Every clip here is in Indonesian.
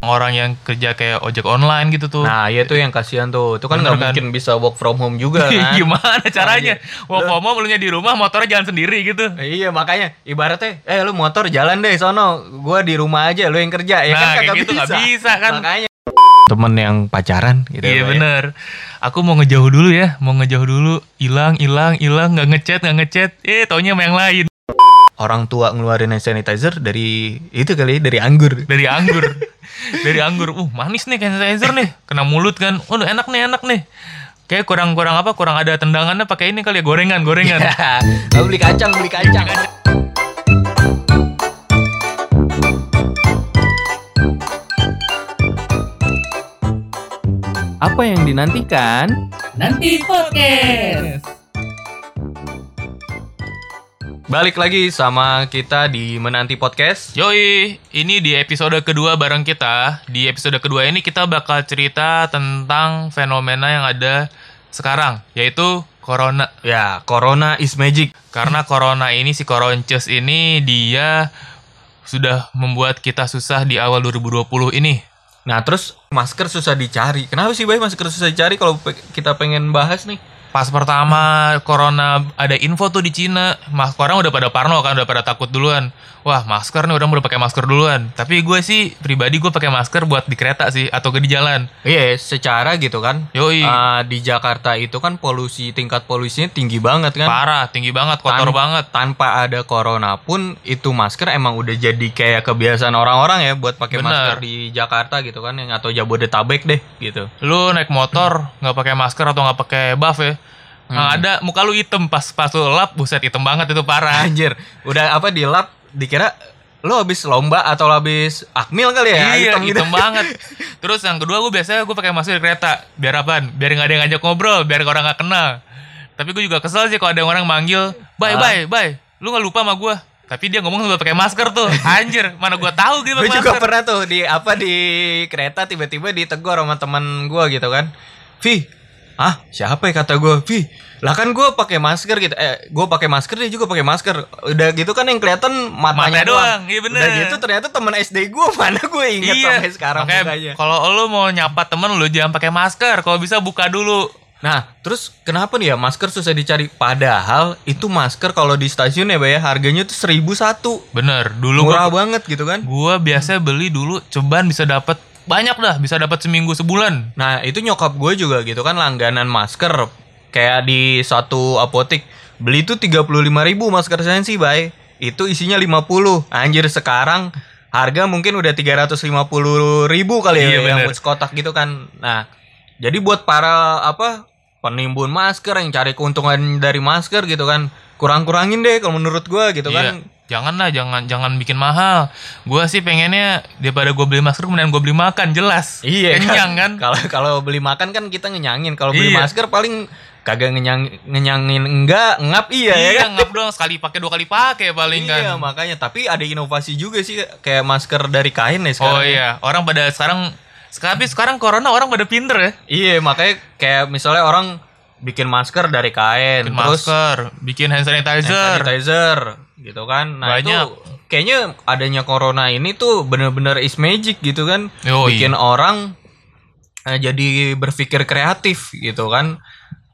orang yang kerja kayak ojek online gitu tuh. Nah, iya tuh yang kasihan tuh. Itu kan nggak kan? mungkin bisa work from home juga kan. Gimana caranya? Work from home lu di rumah, motornya jalan sendiri gitu. Iya makanya ibaratnya eh lu motor jalan deh sono gua di rumah aja lu yang kerja ya Nah, kan kagak gitu nggak bisa kan. makanya temen yang pacaran gitu Iya ya. bener. Aku mau ngejauh dulu ya, mau ngejauh dulu. Hilang, hilang, hilang, nggak ngechat, nggak ngechat. Eh, taunya sama yang lain. Orang tua ngeluarin hand sanitizer dari itu kali dari anggur Dari anggur. Dari anggur. Uh, manis nih hand sanitizer nih. Kena mulut kan. Waduh, enak nih, enak nih. Kayak kurang-kurang apa? Kurang ada tendangannya pakai ini kali ya, gorengan, gorengan. Nggak beli kacang beli kacang apa yang dinantikan Nanti podcast. Balik lagi sama kita di menanti podcast Yoi, ini di episode kedua bareng kita. Di episode kedua ini kita bakal cerita tentang fenomena yang ada sekarang, yaitu corona. ya corona is magic Karena corona ini si Koronces ini dia sudah membuat kita susah di awal 2020 ini. nah terus masker susah dicari kenapa sih bay masker susah dicari kalau pe- kita pengen bahas nih Pas pertama corona ada info tuh di Cina, mas orang udah pada parno kan, udah pada takut duluan. Wah masker nih orang udah pakai masker duluan. Tapi gue sih pribadi gue pakai masker buat di kereta sih atau ke di jalan. Iya, secara gitu kan. Yoi. Ah, di Jakarta itu kan polusi tingkat polusinya tinggi banget kan. Parah, tinggi banget, kotor Tan- banget. Tanpa ada corona pun itu masker emang udah jadi kayak kebiasaan orang-orang ya buat pakai masker di Jakarta gitu kan yang atau Jabodetabek deh gitu. Lu naik motor nggak pakai masker atau nggak pakai buff ya? Yang ada muka lu hitam pas pas lu lap, buset hitam banget itu parah. Anjir, udah apa di lab dikira lu habis lomba atau habis akmil kali ya? iya, hitam gitu. hitam banget. Terus yang kedua gue biasanya gue pakai masker di kereta. Biar apaan? Biar nggak ada yang ngajak ngobrol, biar orang nggak kenal. Tapi gue juga kesel sih kalau ada orang manggil, bye Ah. bye bye. Lu nggak lupa sama gue. Tapi dia ngomong sambil pakai masker tuh. Anjir, mana gue tahu gitu Gue pakai juga masker. pernah tuh di apa di kereta tiba-tiba ditegur sama teman gue gitu kan. Vi, ah siapa ya kata gue? Vi, lah kan gue pakai masker gitu. Eh, gue pakai masker dia juga pakai masker. Udah gitu kan yang kelihatan matanya Mata doang, iya bener. Udah gitu ternyata teman SD gue mana gue inget sampai sekarang Iya. makanya kalau lu mau nyapa temen lu jangan pakai masker. Kalau bisa buka dulu. Nah, terus kenapa nih ya masker susah dicari? Padahal itu masker kalau di stasiun ya, Bay, ya, harganya tuh seribu satu. Bener, dulu Murah banget gitu kan. Gua biasa beli dulu ceban bisa dapat banyak dah, bisa dapat seminggu sebulan. Nah itu nyokap gue juga gitu kan langganan masker kayak di satu apotek beli tuh 35.000 ribu masker sensi bay itu isinya 50 anjir sekarang harga mungkin udah 350 ribu kali ya Iya, yang bener. buat kotak gitu kan nah jadi buat para apa penimbun masker yang cari keuntungan dari masker gitu kan kurang-kurangin deh kalau menurut gue gitu kan Iya. Jangan lah, jangan jangan bikin mahal. Gua sih pengennya daripada gue beli masker kemudian gue beli makan jelas. Iya Kenyang kan? Kalau kalau beli makan kan kita ngenyangin. Kalau beli Iya. masker paling kagak ngenyang ngenyangin enggak ngap iya, ya Iya, kan. ngap doang sekali pakai dua kali pakai paling Iya kan. makanya tapi ada inovasi juga sih kayak masker dari kain nih Oh sekarang. iya, orang pada sekarang tapi sekarang corona orang pada pinter ya. Iya makanya kayak misalnya orang bikin masker dari kain Bikin terus masker, bikin hand hand sanitizer. Gitu kan. Nah Banyak. itu kayaknya adanya corona ini tuh bener-bener is magic gitu kan. Yoi. Bikin orang eh, jadi berpikir kreatif gitu kan.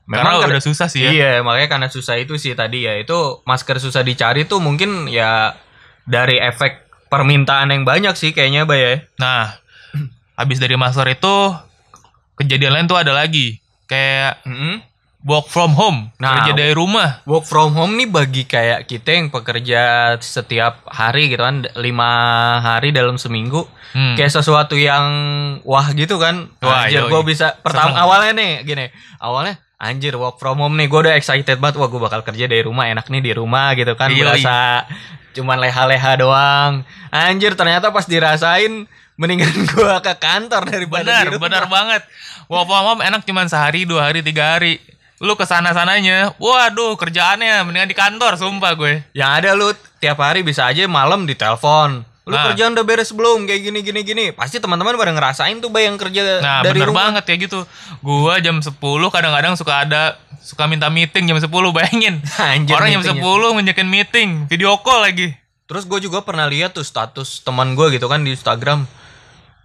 Karena kan- udah susah sih ya. Iya, makanya karena susah itu sih tadi ya. Itu masker susah dicari tuh mungkin ya dari efek permintaan yang banyak sih kayaknya, Bay ya. Nah, habis dari masker itu kejadian lain tuh ada lagi. Kayak Mm-mm. Work from home, Nah, kerja dari rumah. Work from home nih bagi kayak kita yang pekerja setiap hari gitu kan, lima hari dalam seminggu. Hmm. Kayak sesuatu yang wah gitu kan. Wah, anjir, gue bisa pertama awalnya nih gini. Awalnya anjir work from home nih, gue udah excited banget. Wah, gue bakal kerja dari rumah, enak nih di rumah gitu kan. Yoi. Berasa cuman leha-leha doang. Anjir, ternyata pas dirasain mendingan gue ke kantor daripada Benar, di rumah. banget. Work from home enak cuman sehari, dua hari, tiga hari. Lu ke sana sananya, waduh kerjaannya mendingan di kantor, sumpah gue. Yang ada lu tiap hari bisa aja malam ditelepon. Lu Nah. kerjaan udah beres belum? Kayak gini gini gini. Pasti teman-teman pada ngerasain tuh bay yang kerja Nah, dari bener rumah. banget ya gitu. Gua jam 10 kadang-kadang suka ada suka minta meeting jam 10 bayangin. Anjir, Orang jam meetingnya. 10 ngajakin meeting, video call lagi. Terus gue juga pernah lihat tuh status teman gue gitu kan di Instagram.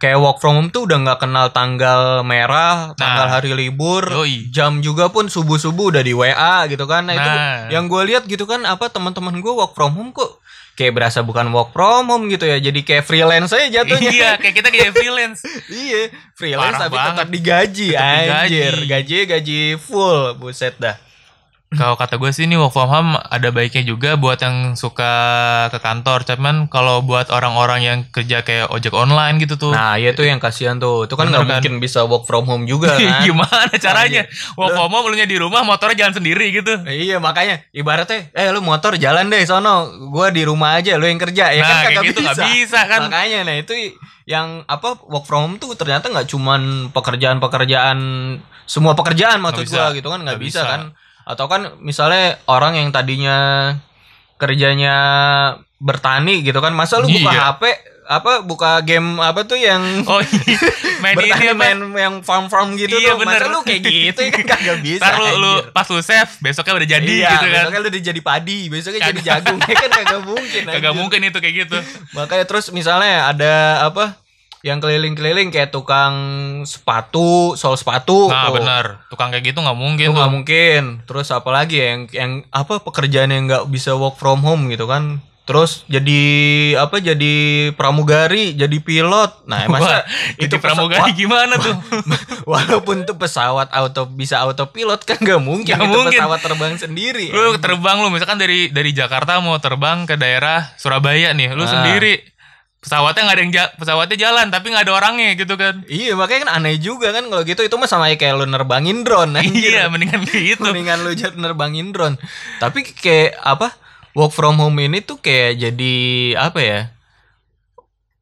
Kayak work from home tuh udah nggak kenal tanggal merah, tanggal Nah. hari libur, Yoi. jam juga pun subuh subuh udah di WA gitu kan. Nah, itu Nah. yang gue lihat gitu kan apa teman-teman gue work from home kok kayak berasa bukan work from home gitu ya, jadi kayak freelance aja jatuhnya. iya kayak kita kayak freelance iya, freelance Parah tapi banget. tetap digaji, Tetap digaji. anjir, gaji gaji full, buset dah. Kalau kata gue sih ini work from home ada baiknya juga buat yang suka ke kantor cuman kalau buat orang-orang yang kerja kayak ojek online gitu tuh Nah, iya tuh yang kasihan tuh. Itu kan nggak kan? mungkin bisa work from home juga kan. gimana caranya work from home lu di rumah motornya jalan sendiri gitu Iya makanya ibaratnya eh lu motor jalan deh sono gua di rumah aja lu yang kerja ya Nah, kan kagak gitu nggak bisa kan. makanya nah itu yang apa work from home tuh ternyata nggak cuman pekerjaan-pekerjaan semua pekerjaan maksud bisa. gitu kan Nggak bisa. bisa. kan atau kan misalnya orang yang tadinya kerjanya bertani gitu kan masa lu buka Iya. HP apa buka game apa tuh yang oh iya. main ini bertani apa main yang farm farm gitu Iya, tuh masa bener. lu kayak gitu ya kan kagak bisa Ntar lu, lu pas lu save besoknya udah jadi iya, gitu kan besoknya lu udah jadi padi, besoknya jadi jagung, ya kan kagak mungkin. kagak mungkin itu kayak gitu Makanya terus misalnya ada apa yang keliling-keliling kayak tukang sepatu, sol sepatu. nah tuh. benar tukang kayak gitu nggak mungkin nggak mungkin. Terus apa lagi ya yang yang apa pekerjaan yang nggak bisa work from home gitu kan? Terus jadi apa jadi pramugari, jadi pilot. Nah, masa Wah, itu pramugari gimana tuh Walaupun tuh pesawat auto bisa autopilot kan nggak mungkin Nggak itu mungkin. pesawat terbang sendiri. lu terbang lu misalkan dari dari Jakarta mau terbang ke daerah Surabaya nih lu Ah. sendiri pesawatnya nggak ada yang ja- pesawatnya jalan tapi nggak ada orangnya gitu kan Iya makanya kan aneh juga kan kalau gitu itu mah sama kayak lu nerbangin drone anjir. iya mendingan gitu Mendingan lu jat nerbangin drone. Tapi kayak apa? Work from home ini tuh kayak jadi apa ya?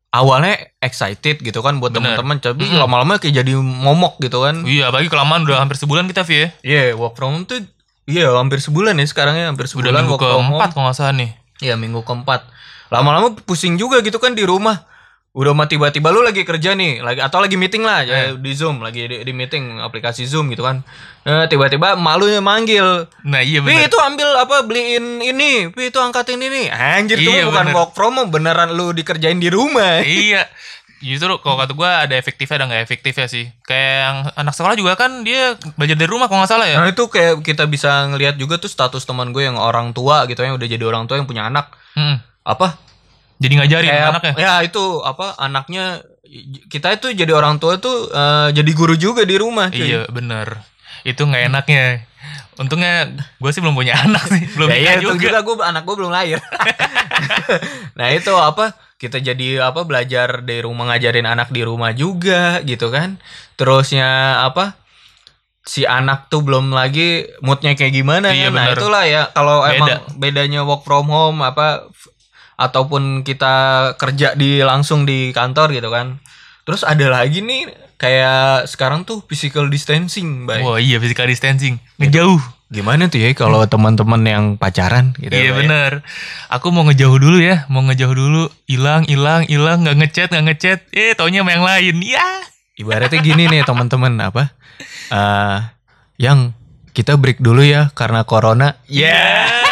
Awalnya excited gitu kan buat teman-teman, tapi Mm-mm. lama-lama kayak jadi momok gitu kan. iya bagi kelamaan udah hampir sebulan kita Vi ya Iya, work from home tuh iya hampir sebulan ya sekarang ya, hampir udah sebulan minggu work from home. keempat kalau nggak salah nih Iya, minggu keempat. Lama-lama pusing juga gitu kan di rumah. Udah mah tiba-tiba lu lagi kerja nih, lagi atau lagi meeting lah ya, di Zoom, lagi di, di meeting aplikasi Zoom gitu kan. Eh, tiba-tiba malunya manggil. nah iya Pi bener itu ambil apa beliin ini, Pi itu angkatin ini. Anjir tuh Iya, bukan bener. work from home, beneran lu dikerjain di rumah. iya justru kalau kata gue ada efektifnya ada nggak efektifnya sih kayak yang anak sekolah juga kan dia belajar dari rumah kalau nggak salah ya Nah itu kayak kita bisa ngelihat juga tuh status teman gue yang orang tua gitu yang udah jadi orang tua yang punya anak Mm. Apa jadi ngajarin kayak anaknya ya itu apa anaknya kita itu jadi orang tua tuh eh, jadi guru juga di rumah cuy. iya bener itu nggak enaknya untungnya gue sih belum punya anak sih belum ya, iya, juga, juga gue anak gue belum lahir. nah itu apa kita jadi apa belajar dari rumah ngajarin anak di rumah juga gitu kan. Terusnya apa si anak tuh belum lagi moodnya kayak gimana Iya, kan. Nah bener. itulah ya kalau emang bedanya work from home apa ataupun kita kerja di langsung di kantor gitu kan. Terus ada lagi nih kayak sekarang tuh physical distancing, baik. wah iya physical distancing ngejauh Gimana tuh ya kalau teman-teman yang pacaran gitu iya ya? bener aku mau ngejauh dulu ya mau ngejauh dulu hilang hilang hilang nggak ngechat nggak ngechat eh taunya sama yang lain ya Ibaratnya gini nih teman-teman apa? eh yang kita break dulu ya karena corona. Ya.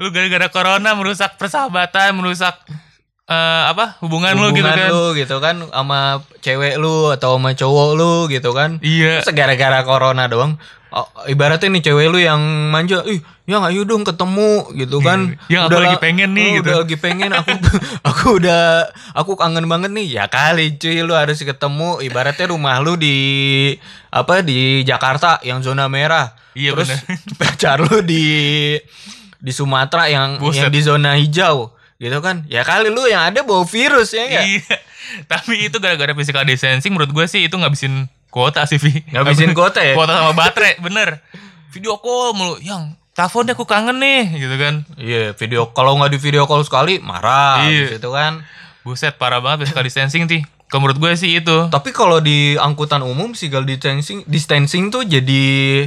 Lu gara-gara corona merusak persahabatan, merusak eh, apa hubungan, lu gitu Hubungan kan. lu gitu kan sama cewek lu atau sama cowok lu gitu kan. Iya. Terus gara-gara corona doang. oh, ibaratnya nih cewek lu yang manja, ih, yang ayo dong ketemu gitu kan. Yang aku Udah lagi pengen nih, oh, gitu. Udah lagi pengen aku aku udah aku kangen banget nih. Ya kali cuy lu harus ketemu ibaratnya rumah lu di apa di Jakarta yang zona merah. Iya, Terus bener. pacar lu di di Sumatera yang Buset. yang di zona hijau gitu kan. Ya kali lu yang ada bawa virus ya enggak? Iya. Tapi itu gara-gara physical distancing menurut gue sih itu ngabisin kuota sih, Vi. Ngabisin kuota ya? Kuota sama baterai, bener. Video call mulu, yang telepon deh aku kangen nih, gitu kan. Iya, video kalau nggak di video call sekali marah Iya. gitu kan. Buset, parah banget physical distancing, Ti. Kalau menurut gue sih itu. Tapi kalau di angkutan umum physical distancing distancing tuh jadi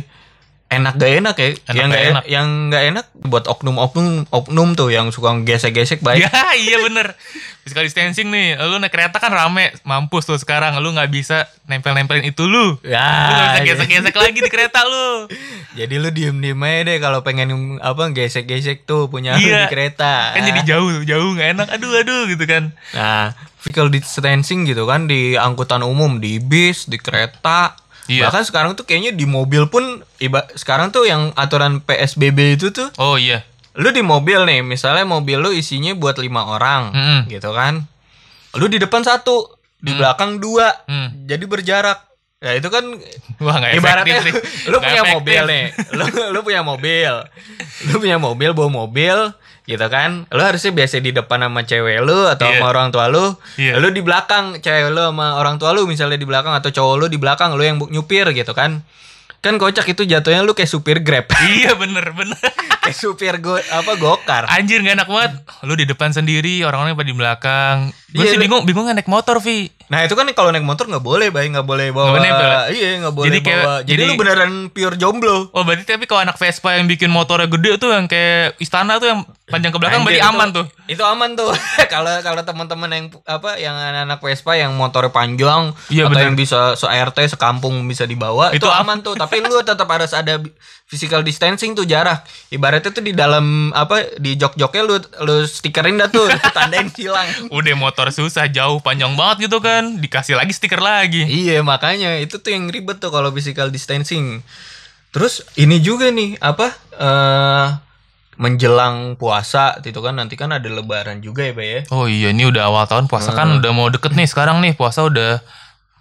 enak gak enak ya. Enak yang gak gak enak. yang gak enak buat oknum-oknum oknum tuh yang suka gesek-gesek baik. Ya iya bener. Physical distancing nih Lu naik kereta kan rame Mampus tuh sekarang Lu gak bisa nempel-nempelin itu lu. Lu ya gak bisa gesek-gesek lagi di kereta lu. Jadi lu diem diem aja deh kalau pengen apa gesek-gesek tuh punya lu Iya. di kereta. Kan jadi jauh Jauh gak enak. Aduh aduh gitu kan. Nah, physical distancing gitu kan di angkutan umum, di bis, di kereta. Iya. Bahkan sekarang tuh kayaknya di mobil pun iba sekarang tuh yang aturan PSBB itu tuh Oh iya lu di mobil nih, misalnya mobil lu isinya buat lima orang Mm-mm. gitu kan. Lu di depan satu, di belakang dua. Hmm. Jadi berjarak. Ya itu kan Wah gak ibaratnya sih lu Nggak punya efektif. mobil nih lu lu punya mobil lu punya mobil bawa mobil gitu kan? Lu harusnya biasa di depan sama cewek lu atau Iya. sama orang tua lu. Iya. lu di belakang cewek lu sama orang tua lu misalnya di belakang atau cowok lu di belakang lu yang nyupir gitu kan? Kan kocak itu jatuhnya lu kayak supir grab. Iya bener bener kayak supir go apa gokar Anjir gak enak banget Lu di depan sendiri Orang-orang pada di belakang Gue Iya, sih bingung Bingung naik motor Vi nah itu kan kalau naik motor nggak boleh bay nggak boleh bawa Nggak boleh ya? iya nggak boleh Jadi kayak- bawa jadi, jadi- lu beneran pure jomblo Oh berarti tapi kalau anak Vespa yang bikin motornya gede tuh Yang kayak istana tuh yang panjang ke belakang Anjir, Berarti itu- aman tuh Itu aman tuh. Kalau kalau teman-teman yang apa yang anak-anak Vespa yang motornya panjang Iya, atau bener. yang bisa se RT sekampung bisa dibawa itu, Itu am- aman tuh. Tapi lu tetap harus ada physical distancing tuh jarak. Ibaratnya tuh di dalam apa di jok-joknya lu lu stikerin dah tuh tandain silang. Udah motor susah jauh panjang banget gitu kan Dikasih lagi stiker lagi Iya makanya itu tuh yang ribet tuh kalau physical distancing. Terus ini juga nih apa eh menjelang puasa gitu kan nanti kan ada lebaran juga ya Bay ya. Oh iya ini udah awal tahun puasa kan udah mau deket nih sekarang nih Puasa udah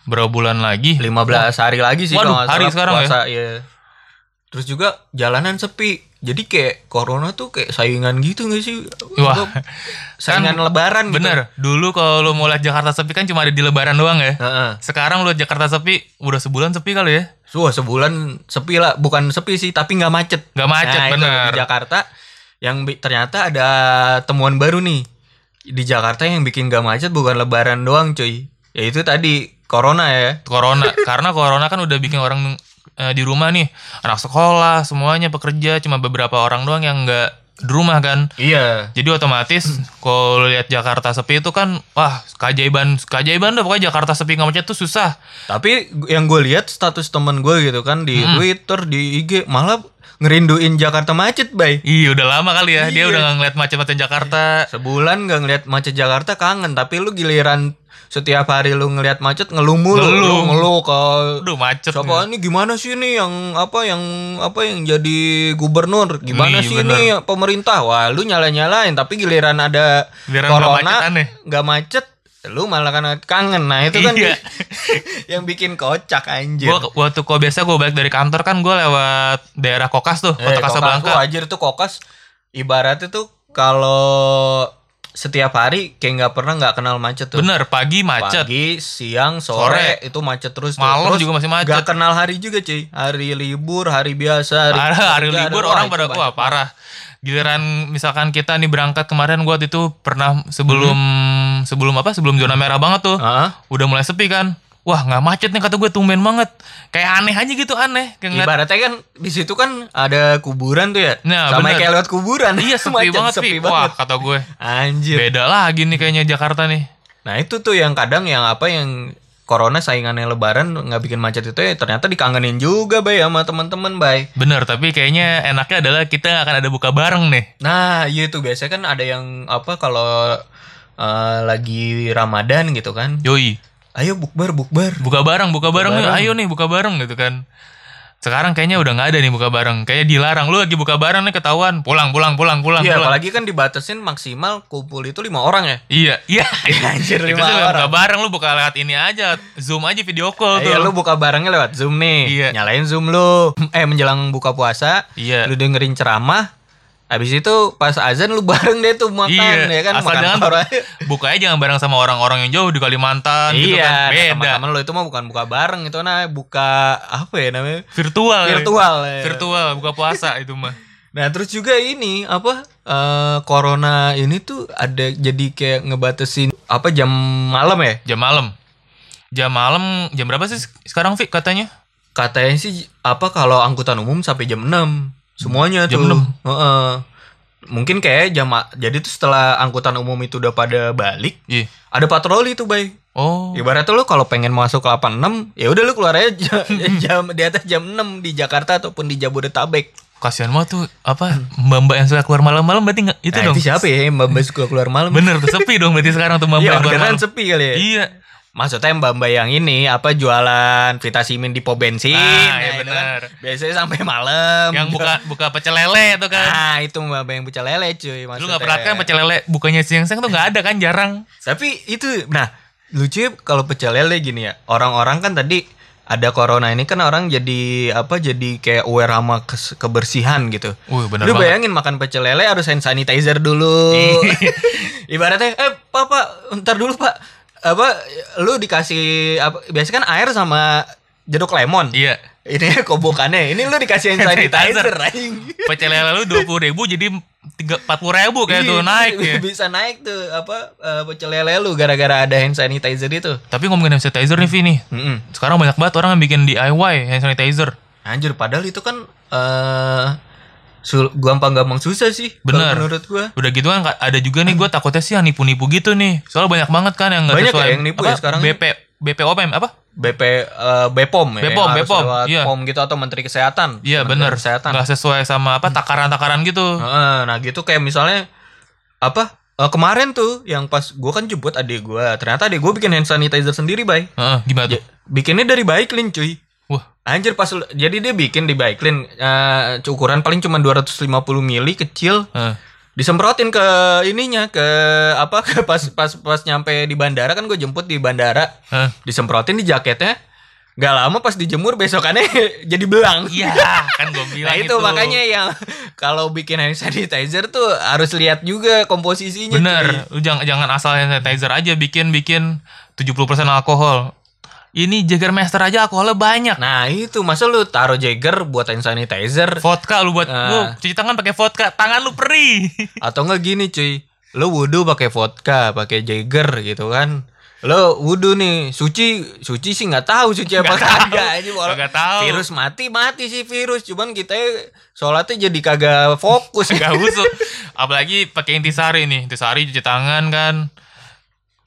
berapa bulan lagi 15 hari lagi sih Waduh, hari sekarang ya? puasa, ya. Terus juga jalanan sepi. Jadi kayak corona tuh kayak saingan gitu gak sih? Wah, saingan kan lebaran gitu. Bener Dulu kalau lu mau lihat Jakarta sepi kan cuma ada di lebaran doang ya Heeh. Sekarang lu lihat Jakarta sepi Udah sebulan sepi kali ya Wah, sebulan sepi lah, bukan sepi sih, tapi nggak macet. Nggak macet, Nah, itu bener. Di Jakarta yang ternyata ada temuan baru nih. Di Jakarta yang bikin nggak macet bukan lebaran doang, cuy. Ya itu tadi corona ya. corona karena corona kan udah bikin orang eh, di rumah nih anak sekolah semuanya pekerja cuma beberapa orang doang yang nggak di rumah kan Iya. jadi otomatis kalau lu lihat Jakarta sepi itu kan wah keajaiban keajaiban dah pokoknya Jakarta sepi nggak macet tuh susah Tapi yang gue lihat status temen gue gitu kan di Hmm. Twitter, di IG malah ngerinduin Jakarta macet, bay. Iya udah lama kali ya dia Iya. udah nggak ngeliat macet-macet Jakarta Sebulan gak ngeliat macet Jakarta kangen, tapi lu giliran setiap hari lu ngeliat macet ngeluh mulu, Ngeluh. lu ngeluh ke macet Siapa ini gimana sih nih yang apa yang apa yang jadi gubernur? Gimana Nih, sih bener. nih pemerintah? Wah, lu nyala-nyalain tapi giliran ada Giliran nggak corona nggak macet, lu malah kan kangen. Nah, itu kan Iya. yang bikin kocak anjir. Gua waktu kok biasa gue balik dari kantor kan gue lewat daerah Kokas tuh Eh, kota kokas Kasablanka tuh anjir tuh kokas ibaratnya tuh kalau setiap hari kayak nggak pernah nggak kenal macet tuh. bener pagi macet Pagi, siang, sore, Sore. itu macet terus. tuh. Malam Terus juga masih macet. Gak kenal hari juga cuy. Hari libur, hari biasa, hari, Parah, hari kerja, libur ada- orang wah, pada wah banyak. parah. Giliran misalkan kita nih berangkat kemarin gua itu pernah sebelum sebelum apa? Sebelum zona merah banget tuh. Hah? Udah mulai sepi kan. Wah, nggak macet nih kata gue tumben banget. Kayak aneh aja gitu aneh. Kayak ngeliat- Ibaratnya kan di situ kan ada kuburan tuh ya. Nah, Sama bener. kayak lewat kuburan. Iya sepi Macet, banget sepi banget. Wah, kata gue. Anjir. Beda lagi nih kayaknya Jakarta nih. Nah, itu tuh yang kadang yang apa yang corona saingannya lebaran nggak bikin macet itu ya ternyata dikangenin juga bay sama teman-teman bay. Bener, tapi kayaknya enaknya adalah kita akan ada buka bareng nih. Nah, iya tuh biasanya kan ada yang apa kalau eh, lagi Ramadan gitu kan. Yoi, Ayo bukber bukber. buka bareng, buka bareng, yuk, bareng. ayo nih buka bareng gitu kan. Sekarang kayaknya udah nggak ada nih buka bareng. Kayaknya dilarang. Lu lagi buka bareng nih ketahuan. Pulang, pulang, pulang, pulang, Iya, pulang. apalagi kan dibatasin maksimal kumpul itu lima orang ya. Iya, iya. Anjir, Itu lima orang. buka bareng lu buka lewat ini aja, zoom aja video call tuh. Iya, lu buka barangnya lewat Zoom nih. Iya. Nyalain Zoom lu. Eh, menjelang buka puasa, Iya. lu dengerin ceramah. Habis itu pas azan lu bareng deh tuh makan Iya, ya kan asal makan jangan bukanya jangan bareng sama orang-orang yang jauh di Kalimantan gitu Iya, kan. nah, Beda. teman-teman lu itu mah bukan buka bareng itu nah buka apa ya namanya? Virtual. Virtual. ya. Virtual buka puasa itu mah. Nah, terus juga ini apa eh, corona ini tuh ada jadi kayak ngebatasin apa jam malam ya? Jam malam. Jam malam jam berapa sih sekarang Fik katanya? katanya sih apa kalau angkutan umum sampai jam 6 semuanya Jam tuh. 6? Heeh. Mungkin kayak jam jadi tuh setelah angkutan umum itu udah pada balik, Iya. ada patroli tuh, Bay. Oh. Ibaratnya lu kalau pengen masuk ke 86, ya udah lu keluar aja jam, jam di atas jam 6 di Jakarta ataupun di Jabodetabek. Kasihan banget tuh apa mbak-mbak yang suka keluar malam-malam berarti nggak itu nah, dong. itu siapa ya yang mbak suka keluar malam? Bener tuh sepi dong berarti sekarang tuh mbak-mbak Iya, yang keluar malam. sepi kali ya. Iya. Maksudnya mbak-mbak yang ini apa jualan vitamin di pom bensin. Ah, iya itu bener. kan biasanya sampai malam. Yang buka buka pecel lele tuh kan. Nah, itu mbak-mbak yang pecel lele cuy. Lu maksudnya. nggak perhatikan pecel lele bukannya siang-siang tuh nggak ada kan jarang. Tapi itu nah lucu ya kalau pecel lele gini ya. Orang-orang kan tadi ada corona ini kan orang jadi apa jadi kayak aware sama kebersihan gitu. Wih, bener Lu banget. bayangin makan pecel lele harus hand sanitizer dulu. Ibaratnya eh papa ntar dulu pak apa lu dikasih apa biasanya kan air sama jeruk lemon. Iya. Ini kobokannya. Ini lu dikasih hand Hand sanitizer anjing. Pecel lele lu dua puluh ribu jadi tiga empat puluh ribu kayak tuh Iya, naik ya. Bisa naik tuh apa eh, pecel lele lu gara-gara ada hand sanitizer itu. Tapi ngomongin hand sanitizer nih Vi nih. Mm-mm. Sekarang banyak banget orang yang bikin DIY hand sanitizer. Anjir padahal itu kan eh sul- gampang-gampang susah sih Bener. menurut gua. Udah gitu kan ada juga nih gue takutnya sih yang nipu-nipu gitu nih. Soalnya banyak banget kan yang nggak Banyak sesuai ya yang nipu apa, ya sekarang? BP BPOM apa? BP eh, Bepom ya. Bepom, lewat iya. POM gitu atau Menteri Kesehatan. Iya bener. Kesehatan. Nggak sesuai sama apa takaran-takaran gitu. Nah gitu kayak misalnya apa eh, kemarin tuh yang pas gua kan jemput adik gua ternyata adik gua bikin hand sanitizer sendiri bay Heeh, gimana tuh? Bikinnya dari Baiklin cuy Wah, anjir pas jadi dia bikin di Baiklin eh, ukuran paling cuma 250 mili kecil heeh. disemprotin ke ininya ke apa ke pas pas pas nyampe di bandara kan gue jemput di bandara heeh. disemprotin di jaketnya nggak lama pas dijemur besokannya jadi belang Iya, kan gue bilang Nah itu makanya yang kalau bikin hand sanitizer tuh harus lihat juga komposisinya. Bener, lu jangan jangan asal hand sanitizer aja bikin bikin 70% alkohol. Ini Jägermeister aja alkoholnya banyak. Nah itu masa lu taruh Jagger buat hand sanitizer Vodka lu buat Ah. lu cuci tangan pakai vodka, tangan lu perih. atau enggak gini cuy, lu wudhu pakai vodka, pakai Jagger gitu kan. Lo wudhu nih, suci, suci sih nggak tahu suci apa kagak walau Nggak tahu. Virus mati mati sih virus, cuman kita sholatnya jadi kagak fokus Gak usuk. Apalagi pakai intisari nih, intisari cuci tangan kan.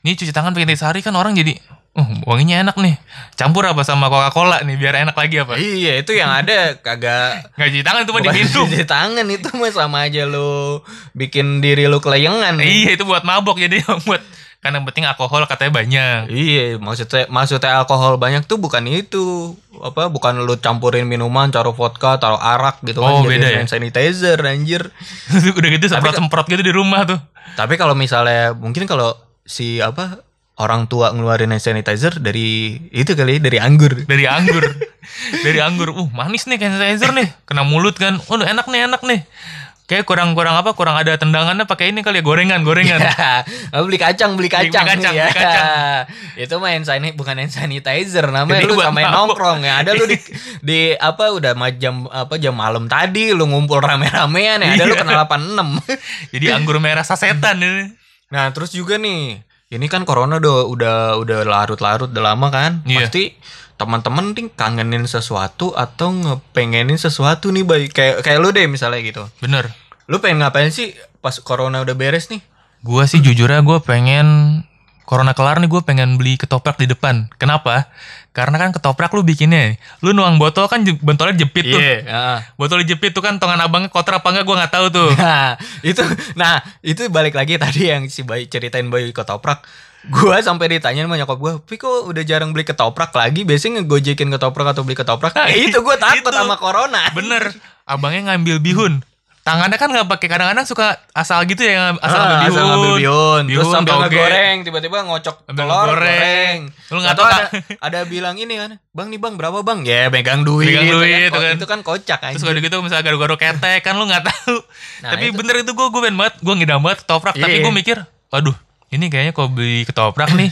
Ini cuci tangan pakai intisari kan orang jadi uh, wanginya enak nih. Campur apa sama Coca-Cola nih biar enak lagi apa? Iya itu yang ada kagak Nggak cuci tangan itu mah diminum. cuci tangan itu mah sama aja lu bikin diri lu kelayangan. Iya itu buat mabok jadi buat kan yang penting alkohol katanya banyak. Iya, maksudnya maksudnya alkohol banyak tuh bukan itu. Apa bukan lu campurin minuman, taruh vodka, taruh arak gitu Oh, kan beda jadi ya? sanitizer anjir. Udah gitu semprot-semprot gitu di rumah tuh. Tapi kalau misalnya mungkin kalau si apa orang tua ngeluarin hand sanitizer dari itu kali dari anggur. Dari anggur. Dari anggur. Uh, manis nih hand sanitizer nih. Kena mulut kan. Oh, enak nih, enak nih. Kayak kurang-kurang apa? Kurang ada tendangannya pakai ini kali ya gorengan, gorengan. Oh, beli kacang, beli Beli kacang. kacang, ya. beli kacang. itu mah hand sanitizer bukan hand sanitizer namanya Jadi lu sama nongkrong ya. Ada lu di, di apa udah jam apa jam malam tadi lu ngumpul rame-ramean ya. Ada lu Iya. kena 86. Jadi anggur merah sasetan ini. Nah, terus juga nih, ini kan corona udah udah udah larut-larut udah lama kan? Iya. Pasti teman-teman nih kangenin sesuatu atau ngepengenin sesuatu nih baik kayak kayak lu deh misalnya gitu. Bener. Lu pengen ngapain sih pas corona udah beres nih? Gua sih jujurnya gue pengen Corona kelar nih gue pengen beli ketoprak di depan. Kenapa? Karena kan ketoprak lu bikinnya, lu nuang botol kan botolnya jepit tuh. heeh. Botol dijepit tuh kan tongan abangnya kotor apa enggak gue nggak tahu tuh. Nah, itu nah, itu balik lagi tadi yang si Bayi ceritain Bayi ketoprak. Gua sampai ditanya sama nyokap gua, "Pi kok udah jarang beli ketoprak lagi? Biasanya ngegojekin ketoprak atau beli ketoprak." Nah, itu gua takut Itu. sama corona. Bener, abangnya ngambil bihun. Tangannya kan nggak pakai kadang-kadang suka asal gitu ya asal Ah, ngambil bihun. asal ngambil bihun, terus Bihun, sambil toge. ngegoreng, tiba-tiba ngocok Ambil telur, goreng. goreng. Lu nggak tahu, ada ada bilang ini kan, "Bang nih Bang, berapa Bang?" Ya, megang duit. Megang gitu duit, kan. kan. Itu kan kocak Terus kalau gitu misalnya garu-garu ketek kan lu nggak tahu. Nah, tapi itu. bener itu gue gue banget, gue ngidam banget ketoprak. Tapi Iya. gue mikir, waduh, ini kayaknya kalau beli ketoprak nih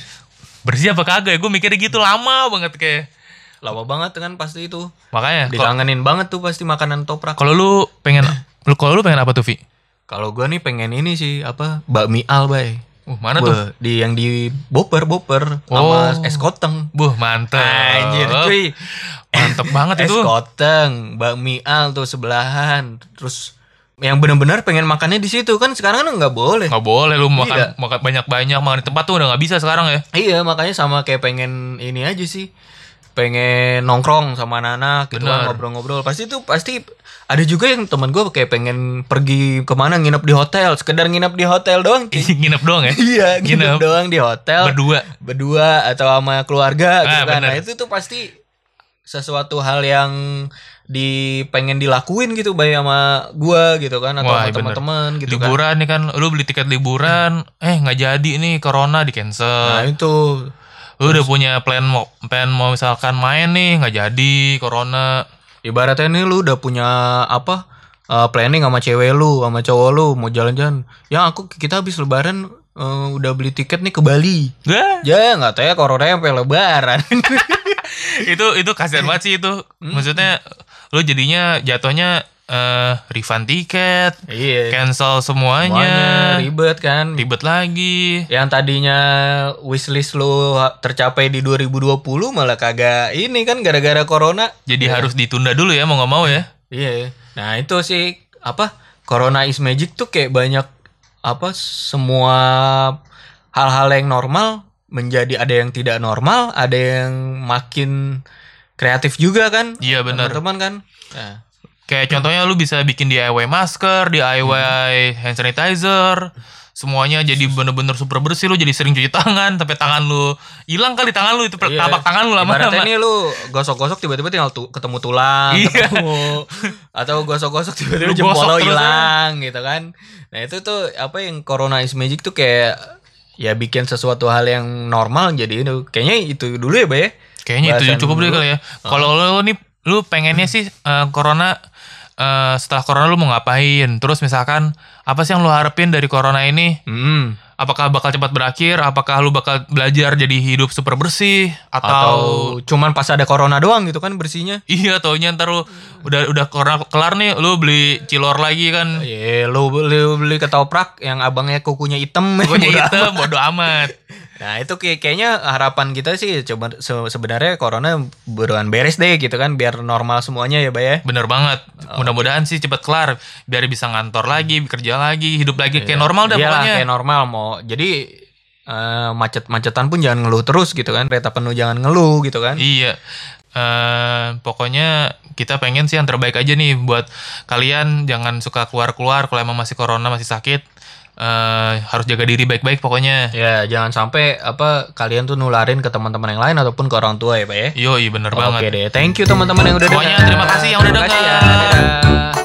bersih apa kagak ya? Gue mikirnya gitu lama banget kayak. Lama banget kan pasti itu. Makanya, Dikangenin banget tuh pasti makanan toprak. kalau lu pengen, lu kalau lu pengen apa tuh Vi? Kalau gua nih pengen ini sih apa? Bakmi al, bay. Uh, mana tuh? Wah, di yang di boper boper Oh. sama es koteng. Buh mantep. Anjir cuy. Mantep banget es itu. koteng, bakmi al tuh sebelahan. Terus yang benar-benar pengen makannya di situ kan sekarang kan nggak boleh. Nggak boleh lu makan, Iya. makan banyak-banyak makan di tempat tuh udah nggak bisa sekarang ya. Iya makanya sama kayak pengen ini aja sih pengen nongkrong sama anak-anak gitu kan ngobrol-ngobrol pasti tuh pasti ada juga yang teman gue kayak pengen pergi ke mana nginep di hotel sekedar nginep di hotel doang. Nginep doang ya. iya nginep Nginep. doang di hotel Berdua. berdua atau sama keluarga gitu Ah, kan bener. nah itu tuh pasti sesuatu hal yang di pengen dilakuin gitu bay sama gua gitu kan atau Wah, sama iya teman-teman gitu kan liburan nih kan lu beli tiket liburan eh nggak jadi nih corona di nah cancel itu lu udah punya plan mau plan mau misalkan main nih nggak jadi corona Ibaratnya nih lu udah punya apa eh, planning sama cewek lu, sama cowok lu mau jalan-jalan. Ya aku kita habis lebaran eh, udah beli tiket nih ke Bali. Ya nggak tahu ya corona sampai lebaran. itu itu kasihan banget sih itu maksudnya lu jadinya jatuhnya eh refund tiket iya. cancel Semuanya semuanya ribet kan. ribet lagi Yang tadinya wishlist lu tercapai di 2020 malah kagak ini kan gara-gara corona. jadi harus ditunda dulu ya mau nggak mau ya Iya. Nah, itu sih apa? Corona is magic tuh kayak banyak apa semua hal-hal yang normal menjadi ada yang tidak normal, ada yang makin kreatif juga kan? Iya, benar. Teman-teman kan? Nah, kayak contohnya lu bisa bikin DIY masker DIY hand sanitizer semuanya jadi bener-bener super bersih lu jadi sering cuci tangan sampai tangan lu hilang kali tangan lu itu Iya. tapak tangan lu Ibaratnya lama-lama nih lu gosok-gosok tiba-tiba tinggal tu- ketemu tulang, Iya. ketemu atau gosok-gosok tiba-tiba Lu jempol lo terus hilang gitu kan. Nah, itu tuh apa yang Corona is magic tuh kayak ya bikin sesuatu hal yang normal jadi itu kayaknya itu dulu ya, Bay. ya? Kayaknya itu cukup dulu. kali ya. Kalau lu nih lu pengennya sih eh, corona eh, setelah corona lu mau ngapain? Terus misalkan apa sih yang lu harapin dari corona ini? Hmm. Apakah bakal cepat berakhir? Apakah lu bakal belajar jadi hidup super bersih atau, Atau cuman pas ada corona doang gitu kan bersihnya. iya taunya ntar lu udah udah corona kelar nih lu beli cilor lagi kan. Iya, lu beli, beli ketoprak yang abangnya kukunya hitam. Udah. hitam bodo amat. Nah, itu kayak kayaknya harapan kita sih coba se- sebenarnya corona buruan beres deh gitu kan biar normal semuanya ya, Bay ya. Bener banget. Mudah-mudahan sih cepet kelar biar bisa ngantor lagi, kerja lagi, hidup lagi kayak normal dah Iyalah, pokoknya. kayak normal mau. Jadi eh, macet-macetan pun jangan ngeluh terus gitu kan. Kereta penuh jangan ngeluh gitu kan. Iya. Eh pokoknya kita pengen sih yang terbaik aja nih buat kalian jangan suka keluar-keluar kalau emang masih corona masih sakit eh harus jaga diri baik-baik pokoknya. Ya, jangan sampai apa kalian tuh nularin ke teman-teman yang lain ataupun ke orang tua ya, Pak ya. Yo, iya bener Oke banget. deh. Thank you teman-teman yang udah Pokoknya dengar. terima kasih yang udah kasih dengar. ya.